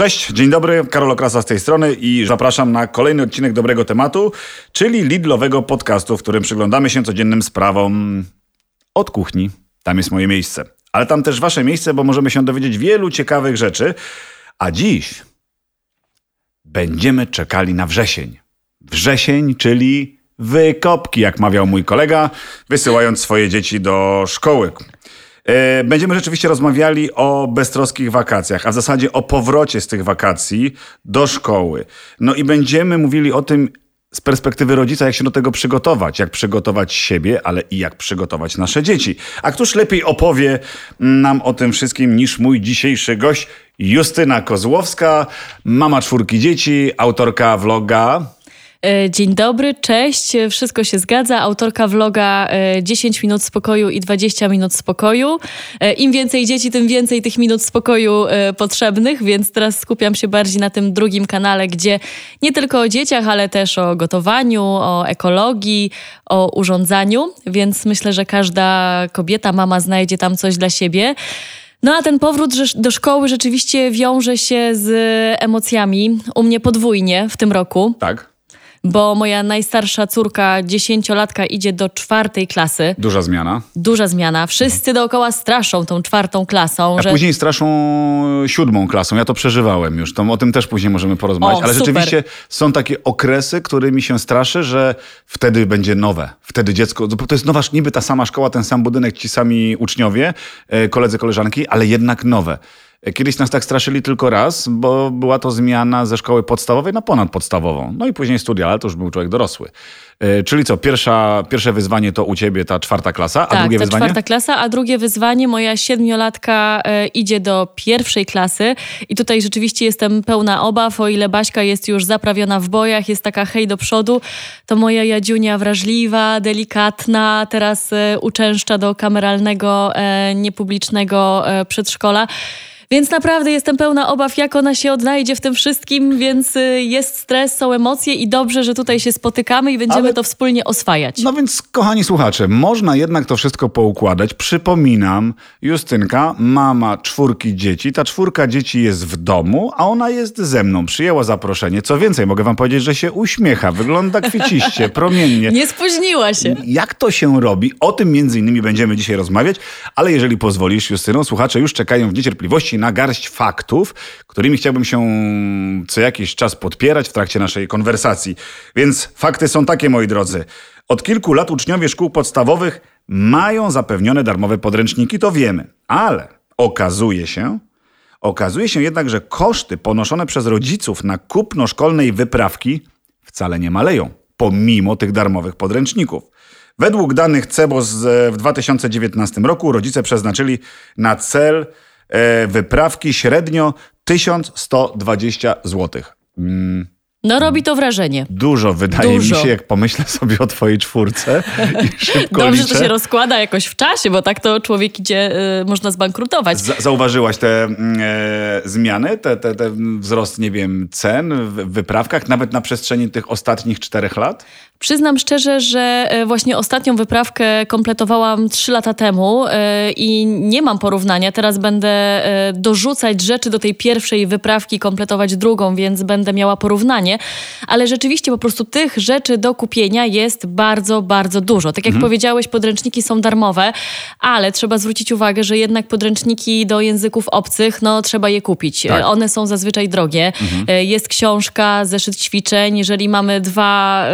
Cześć, dzień dobry, Karol Okrasa z tej strony i zapraszam na kolejny odcinek Dobrego Tematu, czyli Lidlowego podcastu, w którym przyglądamy się codziennym sprawom od kuchni. Tam jest moje miejsce. Ale tam też wasze miejsce, bo możemy się dowiedzieć wielu ciekawych rzeczy. A dziś będziemy czekali na wrzesień. Wrzesień, czyli wykopki, jak mawiał mój kolega, wysyłając swoje dzieci do szkoły. E, będziemy rzeczywiście rozmawiali o beztroskich wakacjach, a w zasadzie o powrocie z tych wakacji do szkoły. No i będziemy mówili o tym z perspektywy rodzica, jak się do tego przygotować, jak przygotować siebie, ale i jak przygotować nasze dzieci. A któż lepiej opowie nam o tym wszystkim niż mój dzisiejszy gość, Justyna Kozłowska, mama czwórki dzieci, autorka vloga dzień dobry, cześć, wszystko się zgadza. Autorka vloga 10 e, minut spokoju i 20 minut spokoju. E, Im więcej dzieci, tym więcej tych minut spokoju potrzebnych, więc teraz skupiam się bardziej na tym drugim kanale, gdzie nie tylko o dzieciach, ale też o gotowaniu, o ekologii, o urządzaniu, więc myślę, że każda kobieta, mama znajdzie tam coś dla siebie. No a ten powrót do szkoły rzeczywiście wiąże się z emocjami. U mnie podwójnie w tym roku. Tak bo moja najstarsza córka, dziesięciolatka, idzie do czwartej klasy. Duża zmiana. Duża zmiana. Wszyscy dookoła straszą tą czwartą klasą. A że... później straszą siódmą klasą. Ja to przeżywałem już. To, o tym też później możemy porozmawiać. O, Ale super. rzeczywiście są takie okresy, którymi się straszy, że wtedy będzie nowe. Wtedy dziecko... To jest nowa, niby ta sama szkoła, ten sam budynek, ci sami uczniowie, e, koledzy, koleżanki, ale jednak nowe. Kiedyś nas tak straszyli tylko raz, bo była to zmiana ze szkoły podstawowej na ponadpodstawową. No i później studia, ale to już był człowiek dorosły. E, czyli co, pierwsza, pierwsze wyzwanie to u ciebie ta czwarta klasa, a tak, drugie ta wyzwanie? czwarta klasa, a drugie wyzwanie, moja siedmiolatka e, idzie do pierwszej klasy i tutaj rzeczywiście jestem pełna obaw, o ile Baśka jest już zaprawiona w bojach, jest taka hej do przodu, to moja Jadziunia wrażliwa, delikatna, teraz e, uczęszcza do kameralnego, niepublicznego przedszkola. Więc naprawdę jestem pełna obaw, jak ona się odnajdzie w tym wszystkim, więc y, jest stres, są emocje i dobrze, że tutaj się spotykamy i będziemy Ale... to wspólnie oswajać. No więc, kochani słuchacze, można jednak to wszystko poukładać. Przypominam, Justynka, mama czwórki dzieci. Ta czwórka dzieci jest w domu, a ona jest ze mną. Przyjęła zaproszenie. Co więcej, mogę wam powiedzieć, że się uśmiecha, wygląda kwiciście, promiennie. Nie spóźniła się. Jak to się robi? O tym między innymi będziemy dzisiaj rozmawiać, ale jeżeli pozwolisz, Justyną, słuchacze już czekają w niecierpliwości na garść faktów, którymi chciałbym się co jakiś czas podpierać w trakcie naszej konwersacji. Więc fakty są takie, moi drodzy. Od kilku lat uczniowie szkół podstawowych mają zapewnione darmowe podręczniki, to wiemy. Ale okazuje się, okazuje się jednak, że koszty ponoszone przez rodziców na kupno szkolnej wyprawki wcale nie maleją, pomimo tych darmowych podręczników. Według danych CEBOS w 2019 roku rodzice przeznaczyli na cel wyprawki średnio 1120 zł. Mm. No robi to wrażenie. Dużo wydaje Dużo. mi się, jak pomyślę sobie o twojej czwórce i szybko Dobrze, liczę. to się rozkłada jakoś w czasie, bo tak to człowiek idzie, y, można zbankrutować. zauważyłaś te e, zmiany, te, te, te wzrost, nie wiem, cen w wyprawkach, nawet na przestrzeni tych ostatnich czterech lat? Przyznam szczerze, że e, właśnie ostatnią wyprawkę kompletowałam trzy lata temu e, i nie mam porównania. Teraz będę dorzucać rzeczy do tej pierwszej wyprawki, kompletować drugą, więc będę miała porównanie. Ale rzeczywiście po prostu tych rzeczy do kupienia jest bardzo, bardzo dużo. Tak jak mhm. powiedziałeś, podręczniki są darmowe, ale trzeba zwrócić uwagę, że jednak podręczniki do języków obcych, no trzeba je kupić. Tak. One są zazwyczaj drogie. Mhm. Jest książka, zeszyt ćwiczeń. Jeżeli mamy dwa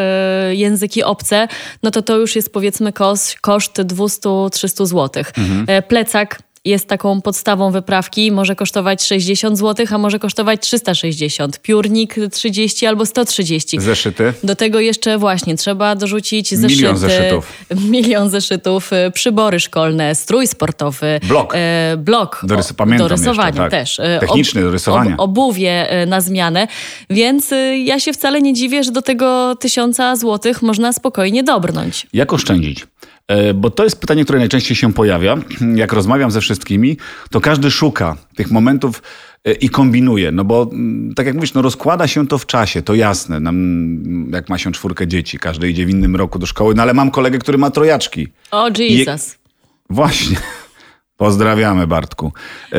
języki obce, no to to już jest powiedzmy koszt, koszt 200-300 zł. Mhm. Plecak jest taką podstawą wyprawki, może kosztować 60 zł, a może kosztować 360. Piórnik 30 albo 130. Zeszyty? Do tego jeszcze właśnie trzeba dorzucić zeszyty. Milion zeszytów. Milion zeszytów, y, przybory szkolne, strój sportowy. Blok. E, blok. Do, rys pamiętam do rysowania jeszcze, tak. też. E, Techniczny do rysowania. Ob, obuwie na zmianę. Więc ja się wcale nie dziwię, że do tego tysiąca złotych można spokojnie dobrnąć. Jak oszczędzić? E, bo to jest pytanie, które najczęściej się pojawia. Jak rozmawiam ze wszystkimi, to każdy szuka tych momentów e, i kombinuje. No bo mm, tak jak mówisz, no rozkłada się to w czasie, to jasne. Nam, jak ma się czwórkę dzieci, każdy idzie w innym roku do szkoły, no ale mam kolegę, który ma trojaczki. O, Jesus. Właśnie. Pozdrawiamy, Bartku. E,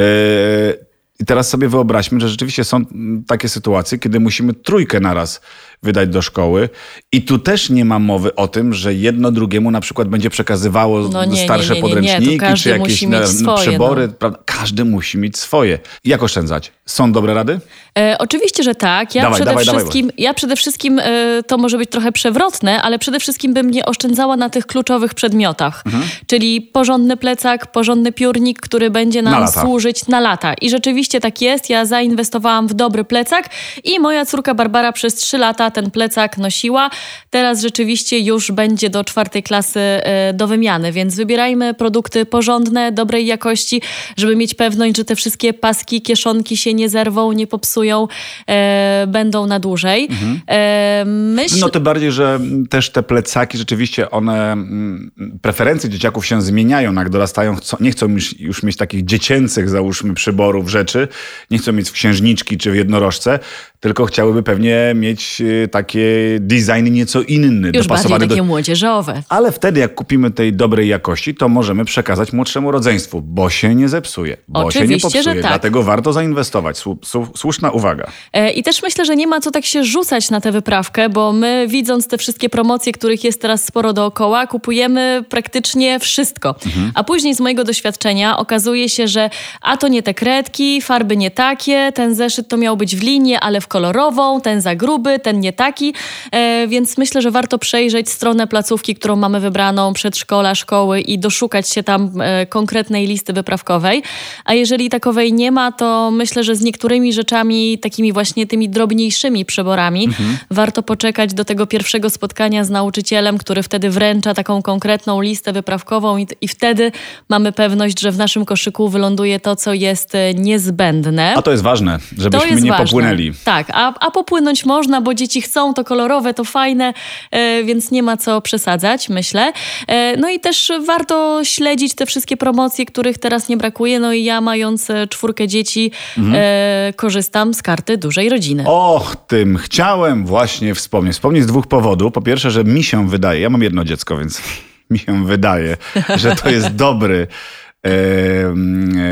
I teraz sobie wyobraźmy, że rzeczywiście są mm, takie sytuacje, kiedy musimy trójkę naraz wydać do szkoły i tu też nie ma mowy o tym, że jedno drugiemu na przykład będzie przekazywało No nie, starsze nie, nie, podręczniki, czy jakieś na- swoje, przebory. no. Każdy musi mieć swoje. Jak oszczędzać? Są dobre rady? E, oczywiście, że tak. Ja Dawaj, przede dawaj, dawaj, wszystkim, ja przede wszystkim e, to może być trochę przewrotne, ale przede wszystkim bym nie oszczędzała na tych kluczowych przedmiotach. Mhm. Czyli porządny plecak, porządny piórnik, który będzie Na nam lata. służyć na lata. I rzeczywiście tak jest. Ja zainwestowałam w dobry plecak i moja córka Barbara przez trzy lata ten plecak nosiła. Teraz rzeczywiście już będzie do czwartej klasy e, do wymiany, więc wybierajmy produkty porządne, dobrej jakości, żeby mieć pewność, że te wszystkie paski, kieszonki się nie zerwą, nie popsują, e, będą na dłużej. E, myśl... No tym bardziej, że też te plecaki rzeczywiście one, mm, preferencje dzieciaków się zmieniają, jak dorastają, chcą, nie chcą już, już mieć takich dziecięcych, załóżmy, przyborów, rzeczy, nie chcą mieć w księżniczki czy w jednorożce, tylko chciałyby pewnie mieć y, takie design nieco inny, już bardziej dopasowany takie do... młodzieżowe. Ale wtedy, jak kupimy tej dobrej jakości, to możemy przekazać młodszemu rodzeństwu, bo się nie zepsuje, bo się nie Oczywiście, popsuje. że tak. Dlatego warto zainwestować. Słu- słu- Słuszna uwaga. E, I też myślę, że nie ma co tak się rzucać na tę wyprawkę, bo my widząc te wszystkie promocje, których jest teraz sporo dookoła, kupujemy praktycznie wszystko. A później z mojego doświadczenia okazuje się, że a to nie te kredki, farby nie takie, ten zeszyt to miał być w linię, ale w kolorową, ten za gruby, ten nie taki. E, więc myślę, że warto przejrzeć stronę placówki, którą mamy wybraną, przedszkola, szkoły i doszukać się tam e, konkretnej listy wyprawkowej. A jeżeli takowej nie ma, to myślę, że z niektórymi rzeczami, takimi właśnie tymi drobniejszymi przyborami, warto poczekać do tego pierwszego spotkania z nauczycielem, który wtedy wręcza taką konkretną listę wyprawkową i, i wtedy mamy pewność, że w naszym koszyku wyląduje to, co jest e, niezbędne. A to jest ważne, żebyśmy jest nie ważne. popłynęli. Tak, a, a popłynąć można, bo dzieci chcą, to kolorowe, to fajne, e, więc nie ma co przesadzać, myślę. E, no i też warto śledzić te wszystkie promocje, których teraz nie brakuje. No i ja mając e, czwórkę dzieci, Mhm. korzystam z karty dużej rodziny. Och, tym chciałem właśnie wspomnieć. Wspomnieć z dwóch powodów. Po pierwsze, że mi się wydaje, ja mam jedno dziecko, więc mi się wydaje, że to jest dobry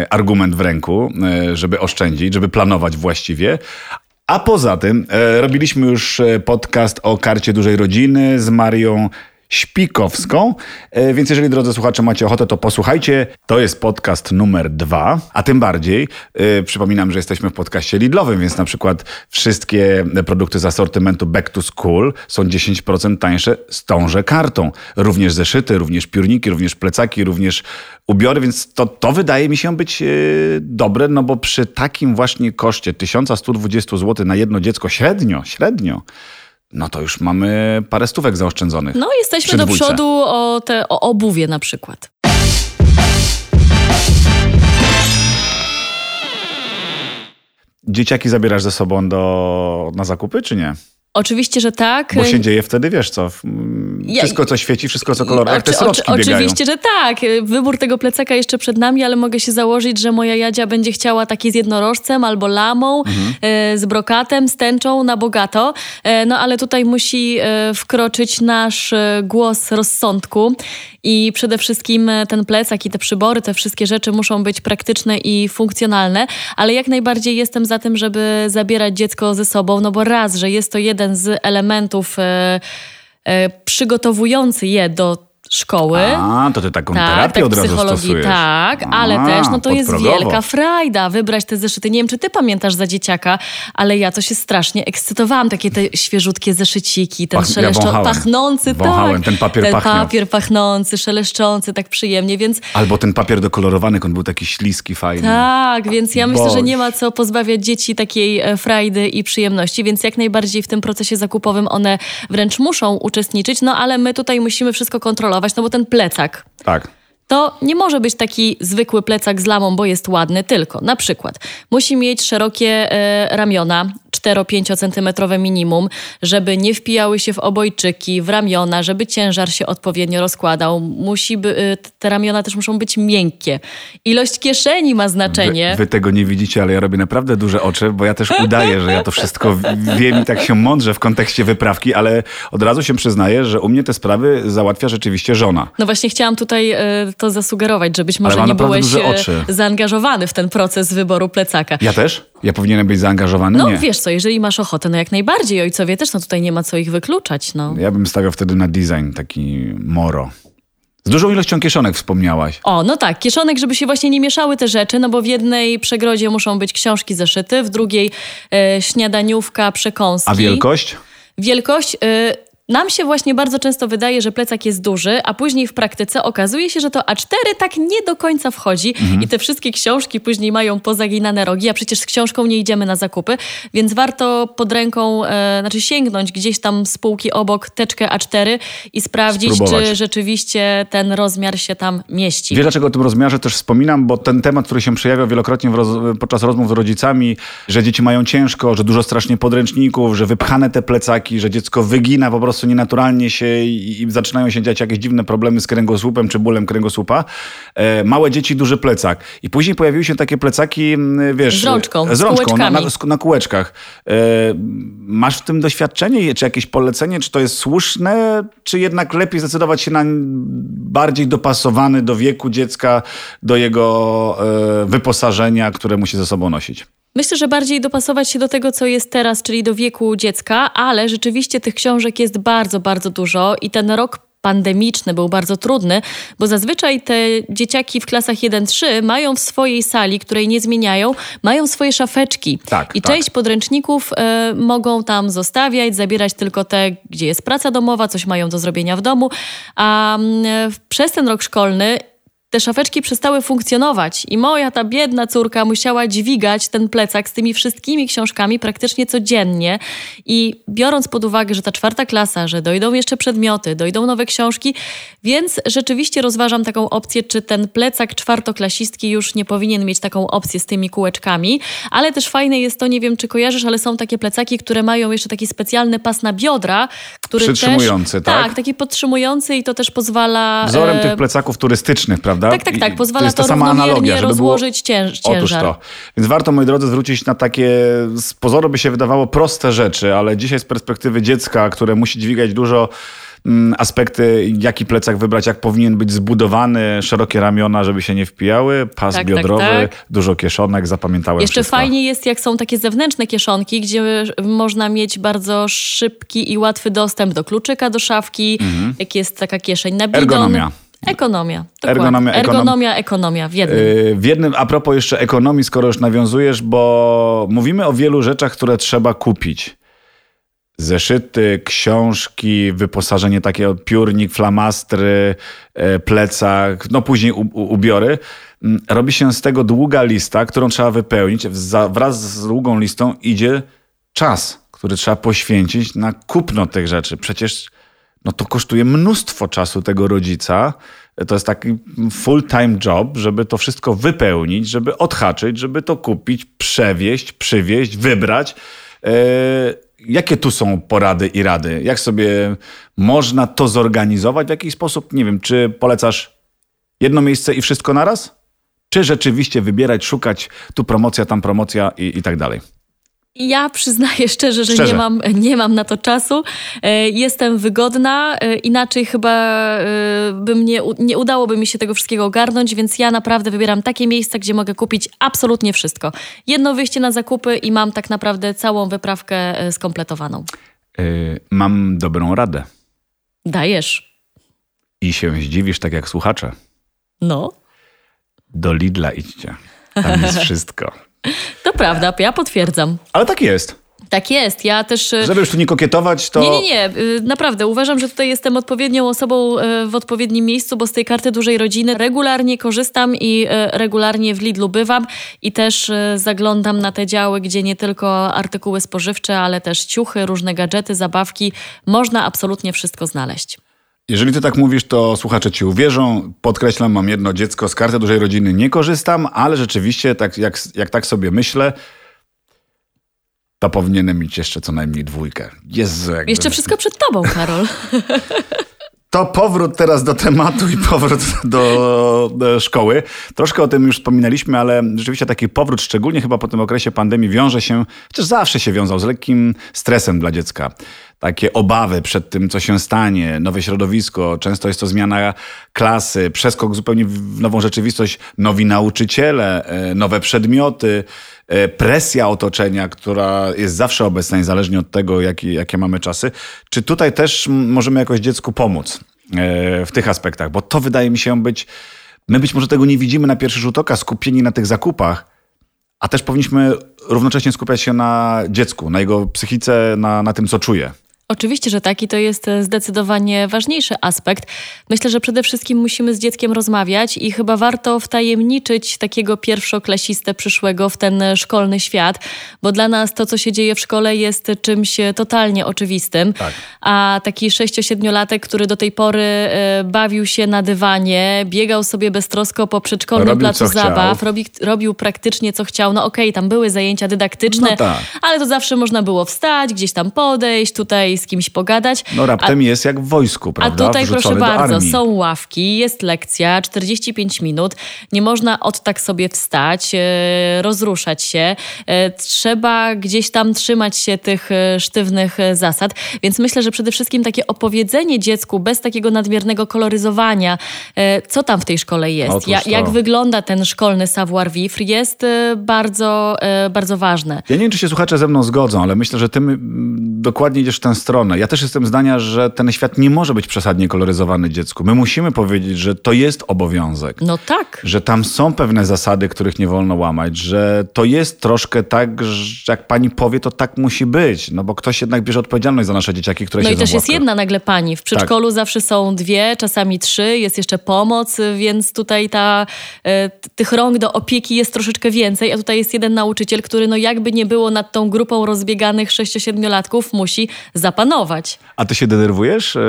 argument w ręku, żeby oszczędzić, żeby planować właściwie. A poza tym e, robiliśmy już e, podcast o karcie dużej rodziny z Marią Śpikowską, E, więc jeżeli drodzy słuchacze macie ochotę, to posłuchajcie. To jest podcast numer dwa, a tym bardziej e, przypominam, że jesteśmy w podcaście Lidlowym, więc na przykład wszystkie produkty z asortymentu Back to School są 10% tańsze z tąże kartą. Również zeszyty, również piórniki, również plecaki, również ubiory, więc to, to wydaje mi się być e, dobre, no bo przy takim właśnie koszcie 1120 zł na jedno dziecko średnio, średnio, no to już mamy parę stówek zaoszczędzonych. No jesteśmy do przodu o, te, o obuwie na przykład. Dzieciaki zabierasz ze sobą do, na zakupy, czy nie? Oczywiście, że tak. Bo się dzieje wtedy, wiesz co, Ja- wszystko co świeci, wszystko co kolorowe, jak te sroczki oczy- biegają. Oczywiście, że tak. Wybór tego plecaka jeszcze przed nami, ale mogę się założyć, że moja Jadzia będzie chciała taki z jednorożcem albo lamą, Mhm. e, z brokatem, z tęczą na bogato. E, no ale tutaj musi e, wkroczyć nasz głos rozsądku i przede wszystkim e, ten plecak i te przybory, te wszystkie rzeczy muszą być praktyczne i funkcjonalne, ale jak najbardziej jestem za tym, żeby zabierać dziecko ze sobą, no bo raz, że jest to jeden z elementów e, e, przygotowujący je do szkoły. A, to ty taką Tak, terapię tak, od razu psychologii, stosujesz. tak, ale A, też no to jest wielka frajda wybrać te zeszyty. Nie wiem, czy ty pamiętasz za dzieciaka, ale ja to się strasznie ekscytowałam. Takie te świeżutkie zeszyciki, ten Pach- ja szeleszczo- wąchałem. pachnący, Wąchałem, tak. ten papier ten pachniał. papier pachnący, szeleszczący, tak przyjemnie, więc Albo ten papier dokolorowany, on był taki śliski, fajny. tak, więc ja myślę, że nie ma co pozbawiać dzieci takiej e, frajdy i przyjemności, więc jak najbardziej w tym procesie zakupowym one wręcz muszą uczestniczyć, no ale my tutaj musimy wszystko kontrolować, no bo ten plecak Tak. To nie może być taki zwykły plecak z lamą, bo jest ładny, tylko na przykład musi mieć szerokie e, ramiona, 4-5 centymetrowe minimum, żeby nie wpijały się w obojczyki, w ramiona, żeby ciężar się odpowiednio rozkładał. Musi by, y, te ramiona też muszą być miękkie. Ilość kieszeni ma znaczenie. Wy, wy tego nie widzicie, ale ja robię naprawdę duże oczy, bo ja też udaję, że ja to wszystko wiem i tak się mądrze w kontekście wyprawki, ale od razu się przyznaję, że u mnie te sprawy załatwia rzeczywiście żona. No właśnie chciałam tutaj y, to zasugerować, że być może nie byłeś y, zaangażowany w ten proces wyboru plecaka. Ja też? Ja powinienem być zaangażowany? No nie. wiesz co, jeżeli masz ochotę, no jak najbardziej. Ojcowie też, no tutaj nie ma co ich wykluczać. No. Ja bym stawiał wtedy na design taki moro. Z dużą ilością kieszonek wspomniałaś. O, no tak, kieszonek, żeby się właśnie nie mieszały te rzeczy, no bo w jednej przegrodzie muszą być książki zeszyty, w drugiej e, śniadaniówka, przekąski. A wielkość? Wielkość... E, nam się właśnie bardzo często wydaje, że plecak jest duży, a później w praktyce okazuje się, że to A4 tak nie do końca wchodzi mhm. i te wszystkie książki później mają pozaginane rogi, a przecież z książką nie idziemy na zakupy, więc warto pod ręką, e, znaczy sięgnąć gdzieś tam z półki obok teczkę A4 i sprawdzić, Spróbować. czy rzeczywiście ten rozmiar się tam mieści. Wiesz, dlaczego o tym rozmiarze też wspominam, bo ten temat, który się przejawia wielokrotnie roz podczas rozmów z rodzicami, że dzieci mają ciężko, że dużo strasznie podręczników, że wypchane te plecaki, że dziecko wygina po prostu prostu nienaturalnie się i, i, zaczynają się dziać jakieś dziwne problemy z kręgosłupem czy bólem kręgosłupa. E, małe dzieci, duży plecak. I później pojawiły się takie plecaki, wiesz... Z rączką, z, rączką na, na, na, kółeczkach. E, masz w tym doświadczenie, czy jakieś polecenie, czy to jest słuszne, czy jednak lepiej zdecydować się na bardziej dopasowany do wieku dziecka, do jego e, wyposażenia, które musi ze sobą nosić? Myślę, że bardziej dopasować się do tego, co jest teraz, czyli do wieku dziecka, ale rzeczywiście tych książek jest bardzo, bardzo dużo i ten rok pandemiczny był bardzo trudny, bo zazwyczaj te dzieciaki w klasach 1-3 mają w swojej sali, której nie zmieniają, mają swoje szafeczki. Tak, I tak. część podręczników y, mogą tam zostawiać, zabierać tylko te, gdzie jest praca domowa, coś mają do zrobienia w domu. A y, przez ten rok szkolny te szafeczki przestały funkcjonować i moja ta biedna córka musiała dźwigać ten plecak z tymi wszystkimi książkami praktycznie codziennie. I biorąc pod uwagę, że ta czwarta klasa, że dojdą jeszcze przedmioty, dojdą nowe książki, więc rzeczywiście rozważam taką opcję, czy ten plecak czwartoklasistki już nie powinien mieć taką opcję z tymi kółeczkami. Ale też fajne jest to, nie wiem czy kojarzysz, ale są takie plecaki, które mają jeszcze taki specjalny pas na biodra, który Przytrzymujący, też, tak? Tak, taki podtrzymujący i to też pozwala... Wzorem e... tych plecaków turystycznych, prawda? Prawda? Tak, tak, tak. Pozwala to, jest to żeby rozłożyć było... ciężar. Otóż to. Więc warto, moi drodzy, zwrócić na takie z pozoru by się wydawało proste rzeczy, ale dzisiaj z perspektywy dziecka, które musi dźwigać dużo mm, aspekty, jaki plecak wybrać, jak powinien być zbudowany, szerokie ramiona, żeby się nie wpijały, pas tak, tak biodrowy, tak, tak. dużo kieszonek, zapamiętałem Jeszcze wszystko. fajnie jest, jak są takie zewnętrzne kieszonki, gdzie można mieć bardzo szybki i łatwy dostęp do kluczyka, do szafki, mhm. jak jest taka kieszeń na bidon. Ergonomia. Ekonomia. Ergonomia, Ergonomia, ekonomia w jednym. Yy, w jednym. A propos jeszcze ekonomii, skoro już nawiązujesz, bo mówimy o wielu rzeczach, które trzeba kupić. Zeszyty, książki, wyposażenie takie, piórnik, flamastry, e, plecak, no później ubiory. Mm, robi się z tego długa lista, którą trzeba wypełnić. Wraz z długą listą idzie czas, który trzeba poświęcić na kupno tych rzeczy. Przecież no to kosztuje mnóstwo czasu tego rodzica. To jest taki full-time job, żeby to wszystko wypełnić, żeby odhaczyć, żeby to kupić, przewieźć, przywieźć, wybrać. E, jakie tu są porady i rady? Jak sobie można to zorganizować? W jaki sposób? Nie wiem, czy polecasz jedno miejsce i wszystko naraz? Czy rzeczywiście wybierać, szukać tu promocja, tam promocja i, i tak dalej? Ja przyznaję szczerze, że szczerze. Nie, mam, nie mam na to czasu. E, jestem wygodna, e, inaczej chyba e, bym nie, nie udałoby mi się tego wszystkiego ogarnąć, więc ja naprawdę wybieram takie miejsca, gdzie mogę kupić absolutnie wszystko. Jedno wyjście na zakupy i mam tak naprawdę całą wyprawkę skompletowaną. Yy, mam dobrą radę. Dajesz. I się zdziwisz, tak jak słuchacze. No. Do Lidla idźcie. Tam jest wszystko. To prawda, ja potwierdzam. Ale tak jest. Tak jest, ja też... E, Żeby już tu nie kokietować, to... Nie, nie, nie, y, naprawdę. Uważam, że tutaj jestem odpowiednią osobą e, w odpowiednim miejscu, bo z tej karty dużej rodziny regularnie korzystam i e, regularnie w Lidlu bywam i też zaglądam na te działy, gdzie nie tylko artykuły spożywcze, ale też ciuchy, różne gadżety, zabawki. Można absolutnie wszystko znaleźć. Jeżeli ty tak mówisz, to słuchacze ci uwierzą. Podkreślam, mam jedno dziecko z karty dużej rodziny, nie korzystam, ale rzeczywiście, tak, jak, jak tak sobie myślę, to powinienem mieć jeszcze co najmniej dwójkę. Jezu, jakby... Jeszcze wszystko przed tobą, Karol. To powrót teraz do tematu i powrót do, do, szkoły. Troszkę o tym już wspominaliśmy, ale rzeczywiście taki powrót, szczególnie chyba po tym okresie pandemii, wiąże się, chociaż zawsze się wiązał, z lekkim stresem dla dziecka. Takie obawy przed tym, co się stanie, nowe środowisko, często jest to zmiana klasy, przeskok zupełnie w nową rzeczywistość, nowi nauczyciele, e, nowe przedmioty. E, presja otoczenia, która jest zawsze obecna, niezależnie od tego, jakie, mamy czasy. Czy tutaj też możemy jakoś dziecku pomóc e, w tych aspektach? Bo to wydaje mi się być, my być może tego nie widzimy na pierwszy rzut oka, skupieni na tych zakupach, a też powinniśmy równocześnie skupiać się na dziecku, na jego psychice, na, na tym, co czuje. Oczywiście, że tak i to jest e, zdecydowanie ważniejszy aspekt. Myślę, że przede wszystkim musimy z dzieckiem rozmawiać i chyba warto wtajemniczyć takiego pierwszoklasistę przyszłego w ten szkolny świat, bo dla nas to, co się dzieje w szkole jest czymś totalnie oczywistym. Tak. A taki 6-7-latek, który do tej pory e, bawił się na dywanie, biegał sobie beztrosko po przedszkolnym robił, placu zabaw, robi, robił praktycznie co chciał. No okej, okay, tam były zajęcia dydaktyczne, no tak. ale to zawsze można było wstać, gdzieś tam podejść, tutaj z kimś pogadać. No raptem a, jest jak w wojsku, prawda? A tutaj proszę bardzo, są ławki, jest lekcja, 45 minut, nie można od tak sobie wstać, e, rozruszać się, e, trzeba gdzieś tam trzymać się tych e, sztywnych zasad, więc myślę, że przede wszystkim takie opowiedzenie dziecku bez takiego nadmiernego koloryzowania, co tam w tej szkole jest, ja, jak wygląda ten szkolny savoir-vivre jest bardzo, bardzo ważne. Ja nie wiem, czy się słuchacze ze mną zgodzą, ale myślę, że ty dokładnie idziesz w tę stronę. Ja też jestem zdania, że ten świat nie może być przesadnie koloryzowany dziecku. My musimy powiedzieć, że to jest obowiązek. No tak. Że tam są pewne zasady, których nie wolno łamać, że to jest troszkę tak, że jak pani powie, to tak musi być. No bo ktoś jednak bierze odpowiedzialność za nasze dzieciaki, które no się No i też jest jedna nagle pani. W przedszkolu tak. zawsze są dwie, czasami trzy, jest jeszcze pomoc, więc tutaj ta, e, tych rąk do opieki jest troszeczkę więcej, a tutaj jest jeden nauczyciel, który no jakby nie było nad tą grupą rozbieganych 6-7-latków musi zapanować. A ty się denerwujesz e,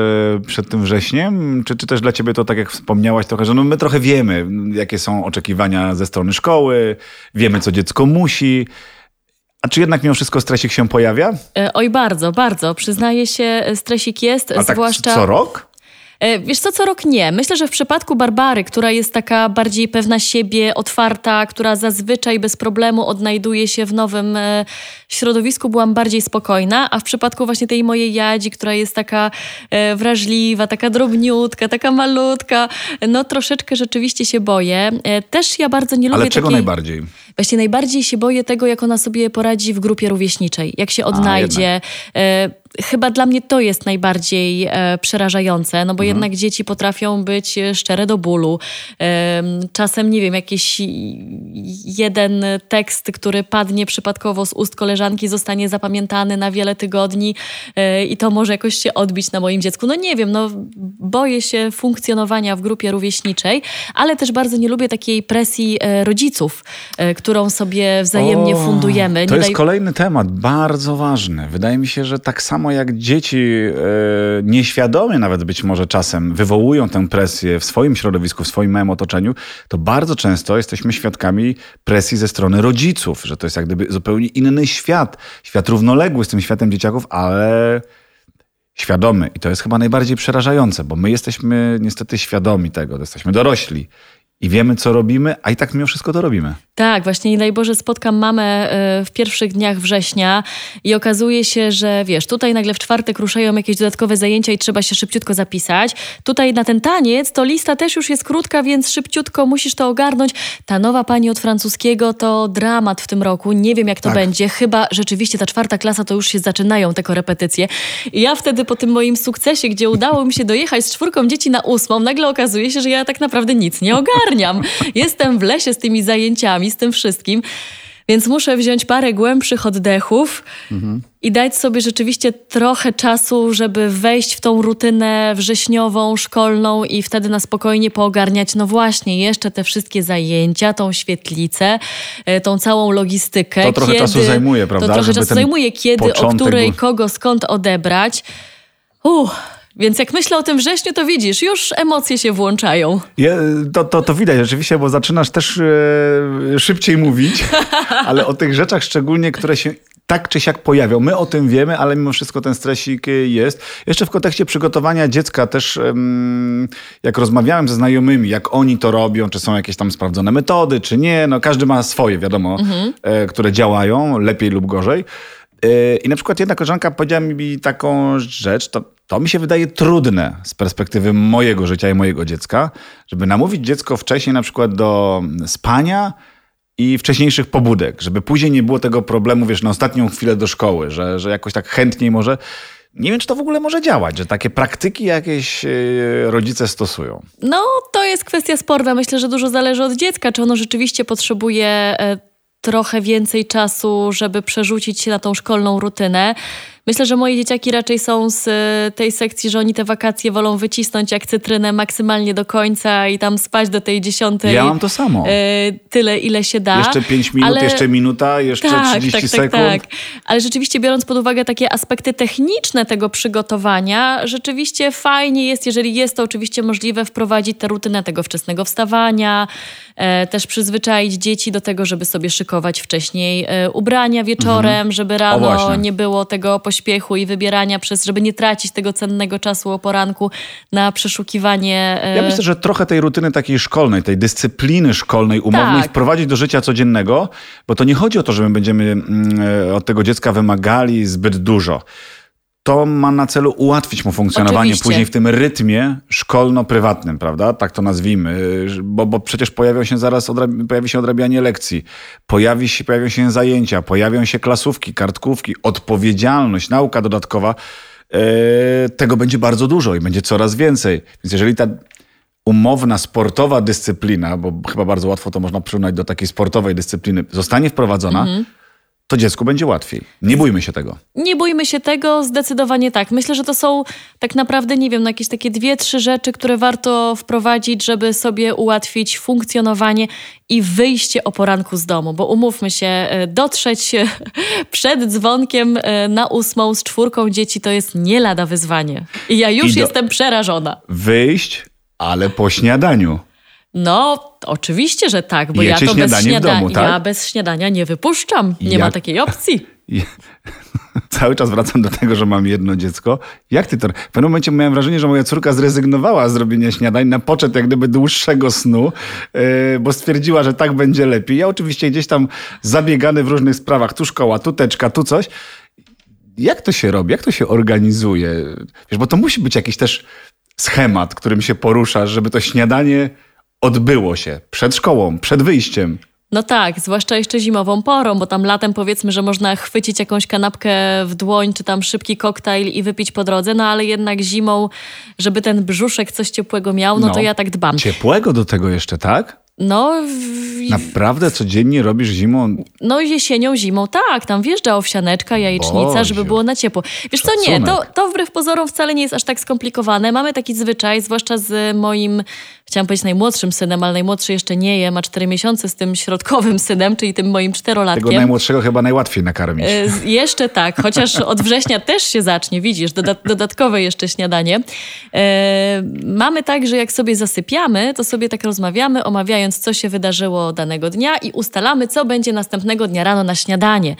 przed tym wrześniem? Czy, czy też dla ciebie to, tak jak wspomniałaś trochę, że no my trochę wiemy, jakie są oczekiwania ze strony szkoły, wiemy, co dziecko musi. A czy jednak mimo wszystko stresik się pojawia? E, oj, bardzo, bardzo. Przyznaję się, stresik jest, A tak zwłaszcza... co rok? E, wiesz co, co rok nie. Myślę, że w przypadku Barbary, która jest taka bardziej pewna siebie, otwarta, która zazwyczaj bez problemu odnajduje się w nowym e, środowisku, byłam bardziej spokojna, a w przypadku właśnie tej mojej Jadzi, która jest taka e, wrażliwa, taka drobniutka, taka malutka, no troszeczkę rzeczywiście się boję. Też ja bardzo nie lubię Ale czego takiej... najbardziej? Właśnie najbardziej się boję tego, jak ona sobie poradzi w grupie rówieśniczej, jak się odnajdzie. A, chyba dla mnie to jest najbardziej e, przerażające, no bo mhm. jednak dzieci potrafią być e, szczere do bólu. E, czasem, nie wiem, jakiś jeden tekst, który padnie przypadkowo z ust koleżanki, zostanie zapamiętany na wiele tygodni e, i to może jakoś się odbić na moim dziecku. No nie wiem, no boję się funkcjonowania w grupie rówieśniczej, ale też bardzo nie lubię takiej presji e, rodziców, e, którą sobie wzajemnie o, fundujemy. To nie jest daj... kolejny temat, bardzo ważny. Wydaje mi się, że tak samo samo jak dzieci e, nieświadomie nawet być może czasem wywołują tę presję w swoim środowisku, w swoim małym otoczeniu, to bardzo często jesteśmy świadkami presji ze strony rodziców, że to jest jak gdyby zupełnie inny świat, świat równoległy z tym światem dzieciaków, ale świadomy. I to jest chyba najbardziej przerażające, bo my jesteśmy niestety świadomi tego, jesteśmy dorośli i wiemy, co robimy, a i tak mimo wszystko to robimy. Tak, właśnie nie daj Boże spotkam mamę e, w pierwszych dniach września i okazuje się, że wiesz, tutaj nagle w czwartek ruszają jakieś dodatkowe zajęcia i trzeba się szybciutko zapisać. Tutaj na ten taniec to lista też już jest krótka, więc szybciutko musisz to ogarnąć. Ta nowa pani od francuskiego to dramat w tym roku. Nie wiem, jak to tak. będzie. Chyba rzeczywiście ta czwarta klasa to już się zaczynają te korepetycje. I ja wtedy po tym moim sukcesie, gdzie udało mi się dojechać z czwórką dzieci na ósmą, nagle okazuje się, że ja tak naprawdę nic nie ogarniam. Jestem w lesie z tymi zajęciami z tym wszystkim. Więc muszę wziąć parę głębszych oddechów mhm. i dać sobie rzeczywiście trochę czasu, żeby wejść w tą rutynę wrześniową, szkolną i wtedy na spokojnie poogarniać, no właśnie, jeszcze te wszystkie zajęcia, tą świetlicę, e, tą całą logistykę. To trochę kiedy, czasu zajmuje, prawda? To trochę czasu zajmuje, kiedy, o której, kogo, skąd odebrać. Uff. Więc jak myślę o tym wrześniu, to widzisz, już emocje się włączają. Je, to, to, to widać rzeczywiście, bo zaczynasz też e, szybciej mówić, ale o tych rzeczach szczególnie, które się tak czy siak pojawiał. My o tym wiemy, ale mimo wszystko ten stresik jest. Jeszcze w kontekście przygotowania dziecka też, jak rozmawiałem ze znajomymi, jak oni to robią, czy są jakieś tam sprawdzone metody, czy nie, no każdy ma swoje, wiadomo, mhm. które działają lepiej lub gorzej. E, I na przykład jedna koleżanka powiedziała mi taką rzecz, to, to mi się wydaje trudne z perspektywy mojego życia i mojego dziecka, żeby namówić dziecko wcześniej na przykład do spania, i wcześniejszych pobudek, żeby później nie było tego problemu, wiesz, na ostatnią chwilę do szkoły, że, że jakoś tak chętniej może. Nie wiem, czy to w ogóle może działać, że takie praktyki jakieś e, rodzice stosują. No, to jest kwestia sporna. Myślę, że dużo zależy od dziecka, czy ono rzeczywiście potrzebuje e, trochę więcej czasu, żeby przerzucić się na tą szkolną rutynę. Myślę, że moje dzieciaki raczej są z e, tej sekcji, że oni te wakacje wolą wycisnąć jak cytrynę maksymalnie do końca i tam spać do tej dziesiątej. Ja mam to samo. E, tyle, ile się da. Jeszcze pięć minut, ale... jeszcze minuta, jeszcze tak, 30 tak, tak, sekund. Tak, tak. Ale rzeczywiście biorąc pod uwagę takie aspekty techniczne tego przygotowania, rzeczywiście fajnie jest, jeżeli jest to oczywiście możliwe, wprowadzić tę rutynę tego wczesnego wstawania, e, też przyzwyczaić dzieci do tego, żeby sobie szykować wcześniej ubrania wieczorem, mhm. żeby rano nie było tego poświęcenia pośpiechu i wybierania przez, żeby nie tracić tego cennego czasu o poranku na przeszukiwanie. Ja myślę, że trochę tej rutyny takiej szkolnej, tej dyscypliny szkolnej, umownej tak. wprowadzić do życia codziennego, bo to nie chodzi o to, że my będziemy mm, e, od tego dziecka wymagali zbyt dużo to ma na celu ułatwić mu funkcjonowanie Oczywiście. później w tym rytmie szkolno-prywatnym, prawda? Tak to nazwijmy, bo, bo przecież pojawią się zaraz pojawi się odrabianie lekcji, pojawi się, pojawią się zajęcia, pojawią się klasówki, kartkówki, odpowiedzialność, nauka dodatkowa. E, tego będzie bardzo dużo i będzie coraz więcej. Więc jeżeli ta umowna, sportowa dyscyplina, bo chyba bardzo łatwo to można przyrównać do takiej sportowej dyscypliny, zostanie wprowadzona, mhm to dziecku będzie łatwiej. Nie bójmy się tego. Nie bójmy się tego, zdecydowanie tak. Myślę, że to są tak naprawdę, nie wiem, no jakieś takie dwie, trzy rzeczy, które warto wprowadzić, żeby sobie ułatwić funkcjonowanie i wyjście o poranku z domu. Bo umówmy się, e, dotrzeć przed dzwonkiem e, na ósmą z czwórką dzieci to jest nie lada wyzwanie. I ja już I do... jestem przerażona. Wyjść, ale po śniadaniu. No, oczywiście, że tak, bo Jecie ja to bez śniadania, domu, tak? ja bez śniadania nie wypuszczam. Nie Jak... ma takiej opcji. Cały czas wracam do tego, że mam jedno dziecko. Jak ty to? W pewnym momencie miałem wrażenie, że moja córka zrezygnowała z robienia śniadań na poczet jak gdyby dłuższego snu, yy, bo stwierdziła, że tak będzie lepiej. Ja oczywiście gdzieś tam zabiegany w różnych sprawach, tu szkoła, tu teczka, tu coś. Jak to się robi? Jak to się organizuje? Wiesz, bo to musi być jakiś też schemat, którym się poruszasz, żeby to śniadanie odbyło się przed szkołą, przed wyjściem. No tak, zwłaszcza jeszcze zimową porą, bo tam latem powiedzmy, że można chwycić jakąś kanapkę w dłoń, czy tam szybki koktajl i wypić po drodze, no ale jednak zimą, żeby ten brzuszek coś ciepłego miał, no, no to ja tak dbam. Ciepłego do tego jeszcze, tak? No. W... Naprawdę codziennie robisz zimą? No jesienią, zimą, tak. Tam wjeżdża owsianeczka, jajecznica, Boże. żeby było na ciepło. Wiesz Szacunek. co, nie, to, to wbrew pozorom wcale nie jest aż tak skomplikowane. Mamy taki zwyczaj, zwłaszcza z moim chciałam powiedzieć najmłodszym synem, ale najmłodszy jeszcze nie je, ma cztery miesiące z tym środkowym synem, czyli tym moim czterolatkiem. Tego najmłodszego chyba najłatwiej nakarmić. E, jeszcze tak, chociaż od września też się zacznie, widzisz, dodat dodatkowe jeszcze śniadanie. E, mamy tak, że jak sobie zasypiamy, to sobie tak rozmawiamy, omawiając, co się wydarzyło danego dnia i ustalamy, co będzie następnego dnia rano na śniadanie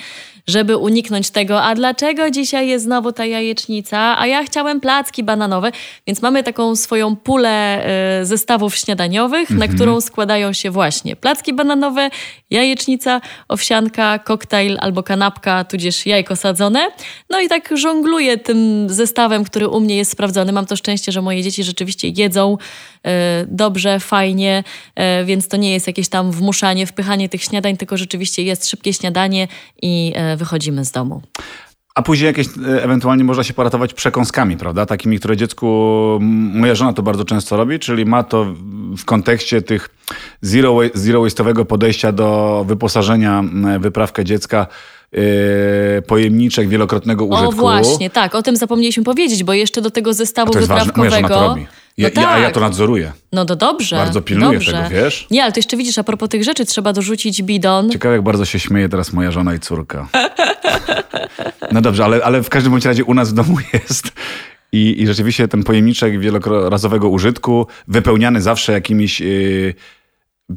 żeby uniknąć tego, a dlaczego dzisiaj jest znowu ta jajecznica, a ja chciałem placki bananowe, więc mamy taką swoją pulę y, zestawów śniadaniowych, na mhm. którą składają się właśnie placki bananowe, jajecznica, owsianka, koktajl albo kanapka, tudzież jajko sadzone. No i tak żongluję tym zestawem, który u mnie jest sprawdzony. Mam to szczęście, że moje dzieci rzeczywiście jedzą y, dobrze, fajnie, y, więc to nie jest jakieś tam wmuszanie, wpychanie tych śniadań, tylko rzeczywiście jest szybkie śniadanie i wychodzimy z domu. A później jakieś e, ewentualnie można się poratować przekąskami, prawda? Takimi, które dziecku, moja żona to bardzo często robi, czyli ma to w kontekście tych zero, zero waste'owego podejścia do wyposażenia wyprawkę dziecka pojemniczek wielokrotnego użytku. O właśnie, tak, o tym zapomnieliśmy powiedzieć, bo jeszcze do tego zestawu to jest wyprawkowego... Ja, no tak. ja, ja, to nadzoruję. No to dobrze. Bardzo pilnuję dobrze. tego, wiesz? Nie, ale to jeszcze widzisz, a propos tych rzeczy trzeba dorzucić bidon. Ciekawe, jak bardzo się śmieje teraz moja żona i córka. No dobrze, ale, ale w każdym bądź razie u nas w domu jest. I, i rzeczywiście ten pojemniczek wielorazowego użytku, wypełniany zawsze jakimiś yy,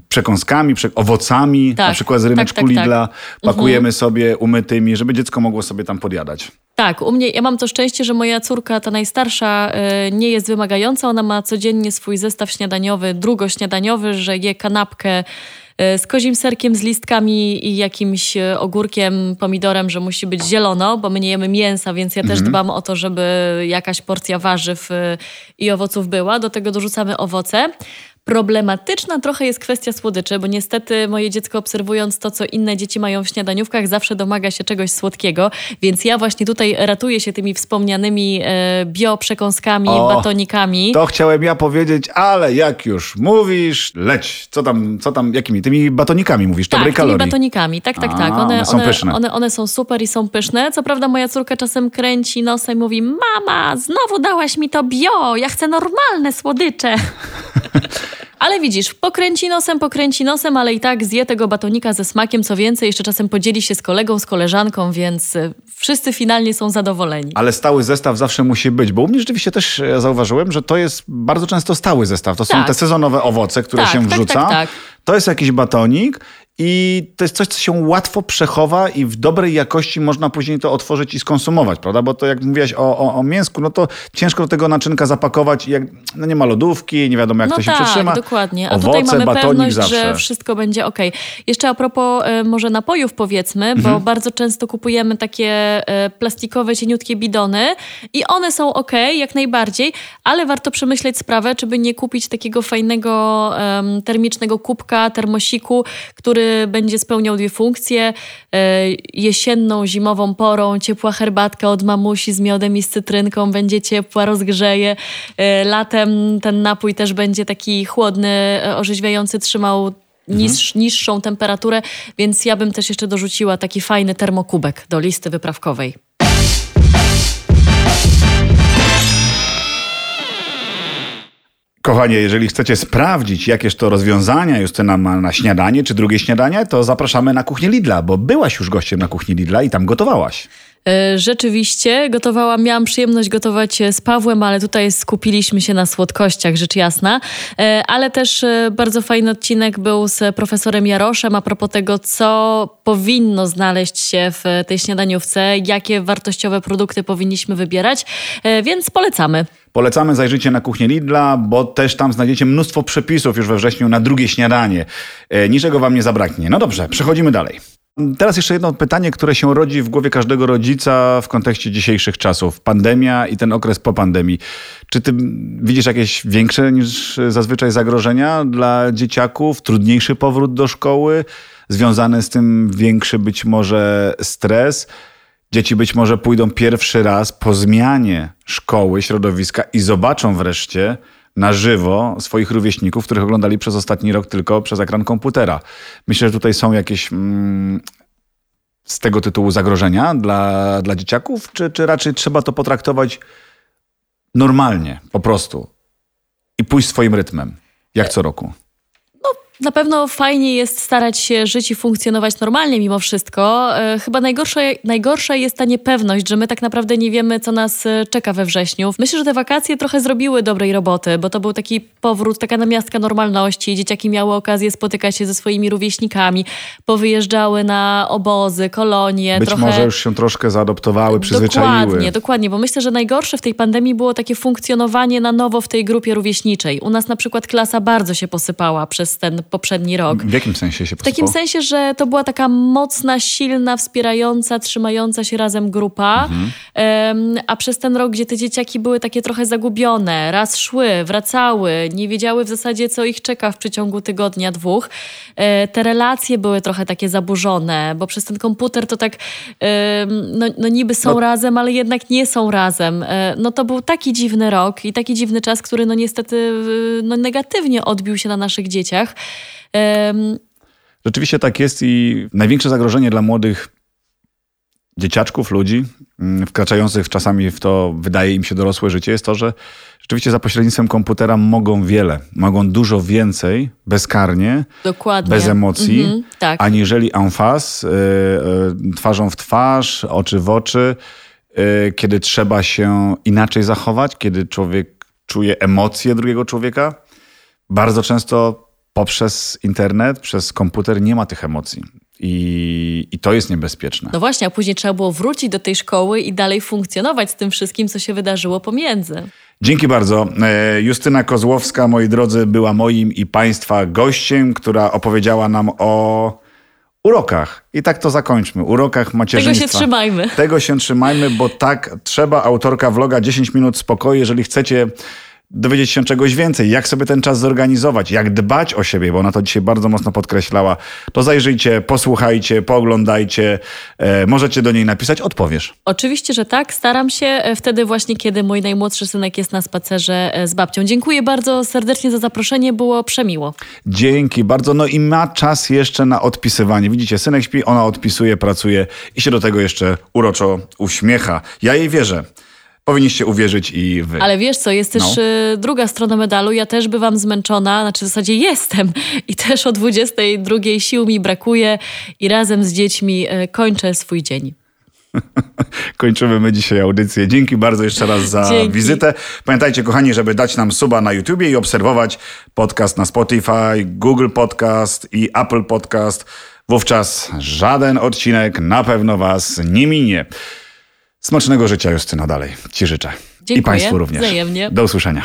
przekąskami, prze owocami, Tak, na przykład z tak, ryneczku tak, tak. Lidla, pakujemy sobie umytymi, żeby dziecko mogło sobie tam podjadać. Tak, u mnie ja mam to szczęście, że moja córka, ta najstarsza, y, nie jest wymagająca. Ona ma codziennie swój zestaw śniadaniowy, drugośniadaniowy, że je kanapkę y, z kozim serkiem, z listkami i jakimś y, ogórkiem, pomidorem, że musi być zielono, bo my nie jemy mięsa, więc ja też dbam o to, żeby jakaś porcja warzyw i owoców była. Do tego dorzucamy owoce. Problematyczna trochę jest kwestia słodyczy, bo niestety moje dziecko obserwując to, co inne dzieci mają w śniadaniówkach, zawsze domaga się czegoś słodkiego, więc ja właśnie tutaj ratuję się tymi wspomnianymi e, bioprzekąskami, O, batonikami. To chciałem ja powiedzieć, ale jak już mówisz, leć. Co tam, co tam, jakimi? Tymi batonikami mówisz, Tak, dobrej tymi kalorii. batonikami, tak, tak, A, tak. one są pyszne. One, one są super i są pyszne. Co prawda moja córka czasem kręci nosem i mówi mama, znowu dałaś mi to bio, ja chcę normalne słodycze. Ale widzisz, pokręci nosem, pokręci nosem, ale i tak zje tego batonika ze smakiem, co więcej, jeszcze czasem podzieli się z kolegą, z koleżanką, więc y, wszyscy finalnie są zadowoleni. Ale stały zestaw zawsze musi być, bo u mnie rzeczywiście też e, zauważyłem, że to jest bardzo często stały zestaw. To są Tak. te sezonowe owoce, które Tak, się tak, wrzuca. tak, tak. To jest jakiś batonik i to jest coś, co się łatwo przechowa i w dobrej jakości można później to otworzyć i skonsumować, prawda? Bo to jak mówiłaś o, o, o mięsku, no to ciężko do tego naczynka zapakować jak no nie ma lodówki, nie wiadomo jak no to się tak, przetrzyma. dokładnie. A Owoce, tutaj mamy batonik pewność, zawsze. że wszystko będzie ok. Jeszcze a propos e, może napojów powiedzmy, Mhm. bo bardzo często kupujemy takie e, plastikowe, cieniutkie bidony i one są ok, jak najbardziej, ale warto przemyśleć sprawę, czy by nie kupić takiego fajnego em, termicznego kubka, termosiku, który będzie spełniał dwie funkcje. E, jesienną, zimową porą ciepła herbatka od mamusi z miodem i z cytrynką będzie ciepła, rozgrzeje. E, latem ten napój też będzie taki chłodny, e, orzeźwiający, trzymał niż, niższą temperaturę, więc ja bym też jeszcze dorzuciła taki fajny termokubek do listy wyprawkowej. Kochanie, jeżeli chcecie sprawdzić, jakież to rozwiązania Justyna ma na śniadanie czy drugie śniadanie, to zapraszamy na kuchnię Lidla, bo byłaś już gościem na kuchni Lidla i tam gotowałaś. E, Rzeczywiście, gotowałam, miałam przyjemność gotować z Pawłem, ale tutaj skupiliśmy się na słodkościach, rzecz jasna. E, Ale też e, bardzo fajny odcinek był z profesorem Jaroszem a propos tego, co powinno znaleźć się w tej śniadaniówce, jakie wartościowe produkty powinniśmy wybierać, więc polecamy. Polecamy, zajrzyjcie na kuchnię Lidla, bo też tam znajdziecie mnóstwo przepisów już we wrześniu na drugie śniadanie. E, niczego wam nie zabraknie. No dobrze, przechodzimy dalej. Teraz jeszcze jedno pytanie, które się rodzi w głowie każdego rodzica w kontekście dzisiejszych czasów. Pandemia i ten okres po pandemii. Czy ty widzisz jakieś większe niż zazwyczaj zagrożenia dla dzieciaków? Trudniejszy powrót do szkoły? Związany z tym większy być może stres? Dzieci być może pójdą pierwszy raz po zmianie szkoły, środowiska i zobaczą wreszcie na żywo swoich rówieśników, których oglądali przez ostatni rok tylko przez ekran komputera. Myślę, że tutaj są jakieś mm, z tego tytułu zagrożenia dla, dla dzieciaków, czy, czy raczej trzeba to potraktować normalnie, po prostu i pójść swoim rytmem, jak co roku? Na pewno fajnie jest starać się żyć i funkcjonować normalnie mimo wszystko. E, Chyba najgorsza, najgorsza jest ta niepewność, że my tak naprawdę nie wiemy, co nas e, czeka we wrześniu. Myślę, że te wakacje trochę zrobiły dobrej roboty, bo to był taki powrót, taka namiastka normalności. Dzieciaki miały okazję spotykać się ze swoimi rówieśnikami, powyjeżdżały na obozy, kolonie. Być trochę... może już się troszkę zaadoptowały, przyzwyczaiły. Dokładnie, dokładnie, bo myślę, że najgorsze w tej pandemii było takie funkcjonowanie na nowo w tej grupie rówieśniczej. U nas na przykład klasa bardzo się posypała przez ten poprzedni rok. W jakim sensie się W takim posypało? sensie, że to była taka mocna, silna, wspierająca, trzymająca się razem grupa. Em, a przez ten rok, gdzie te dzieciaki były takie trochę zagubione, raz szły, wracały, nie wiedziały w zasadzie, co ich czeka w przeciągu tygodnia, dwóch, e, te relacje były trochę takie zaburzone, bo przez ten komputer to tak, no, no niby są No- razem, ale jednak nie są razem. E, no to był taki dziwny rok i taki dziwny czas, który no niestety no, negatywnie odbił się na naszych dzieciach. Rzeczywiście tak jest i największe zagrożenie dla młodych dzieciaczków, ludzi, mm, wkraczających czasami w to, wydaje im się, dorosłe życie, jest to, że rzeczywiście za pośrednictwem komputera mogą wiele, mogą dużo więcej bezkarnie, Dokładnie. bez emocji, Mhm, tak. aniżeli en face, y, y, twarzą w twarz, oczy w oczy, y, kiedy trzeba się inaczej zachować, kiedy człowiek czuje emocje drugiego człowieka. Bardzo często poprzez internet, przez komputer nie ma tych emocji. I, I to jest niebezpieczne. No właśnie, a później trzeba było wrócić do tej szkoły i dalej funkcjonować z tym wszystkim, co się wydarzyło pomiędzy. Dzięki bardzo. E, Justyna Kozłowska, moi drodzy, była moim i Państwa gościem, która opowiedziała nam o urokach. I tak to zakończmy. Urokach macierzyństwa. Tego się trzymajmy. Tego się trzymajmy, bo tak trzeba. Autorka vloga 10 minut spokoju. Jeżeli chcecie dowiedzieć się czegoś więcej, jak sobie ten czas zorganizować, jak dbać o siebie, bo ona to dzisiaj bardzo mocno podkreślała, to zajrzyjcie, posłuchajcie, pooglądajcie, e, możecie do niej napisać, odpowiesz. Oczywiście, że tak. Staram się e, wtedy właśnie, kiedy mój najmłodszy synek jest na spacerze e, z babcią. Dziękuję bardzo serdecznie za zaproszenie, było przemiło. Dzięki bardzo. No i ma czas jeszcze na odpisywanie. Widzicie, synek śpi, ona odpisuje, pracuje i się do tego jeszcze uroczo uśmiecha. Ja jej wierzę. Powinniście uwierzyć i wy. Ale wiesz co, jest też No. y, druga strona medalu. Ja też bywam zmęczona, znaczy w zasadzie jestem i też o 22 sił mi brakuje i razem z dziećmi y, kończę swój dzień. Kończymy my dzisiaj audycję. Dzięki bardzo jeszcze raz za Dzięki. wizytę. Pamiętajcie, kochani, żeby dać nam suba na YouTubie i obserwować podcast na Spotify, Google Podcast i Apple Podcast. Wówczas żaden odcinek na pewno Was nie minie. Smacznego życia, Justyno, dalej. Ci życzę. I Dziękuję. Państwu również. Wzajemnie. Do usłyszenia.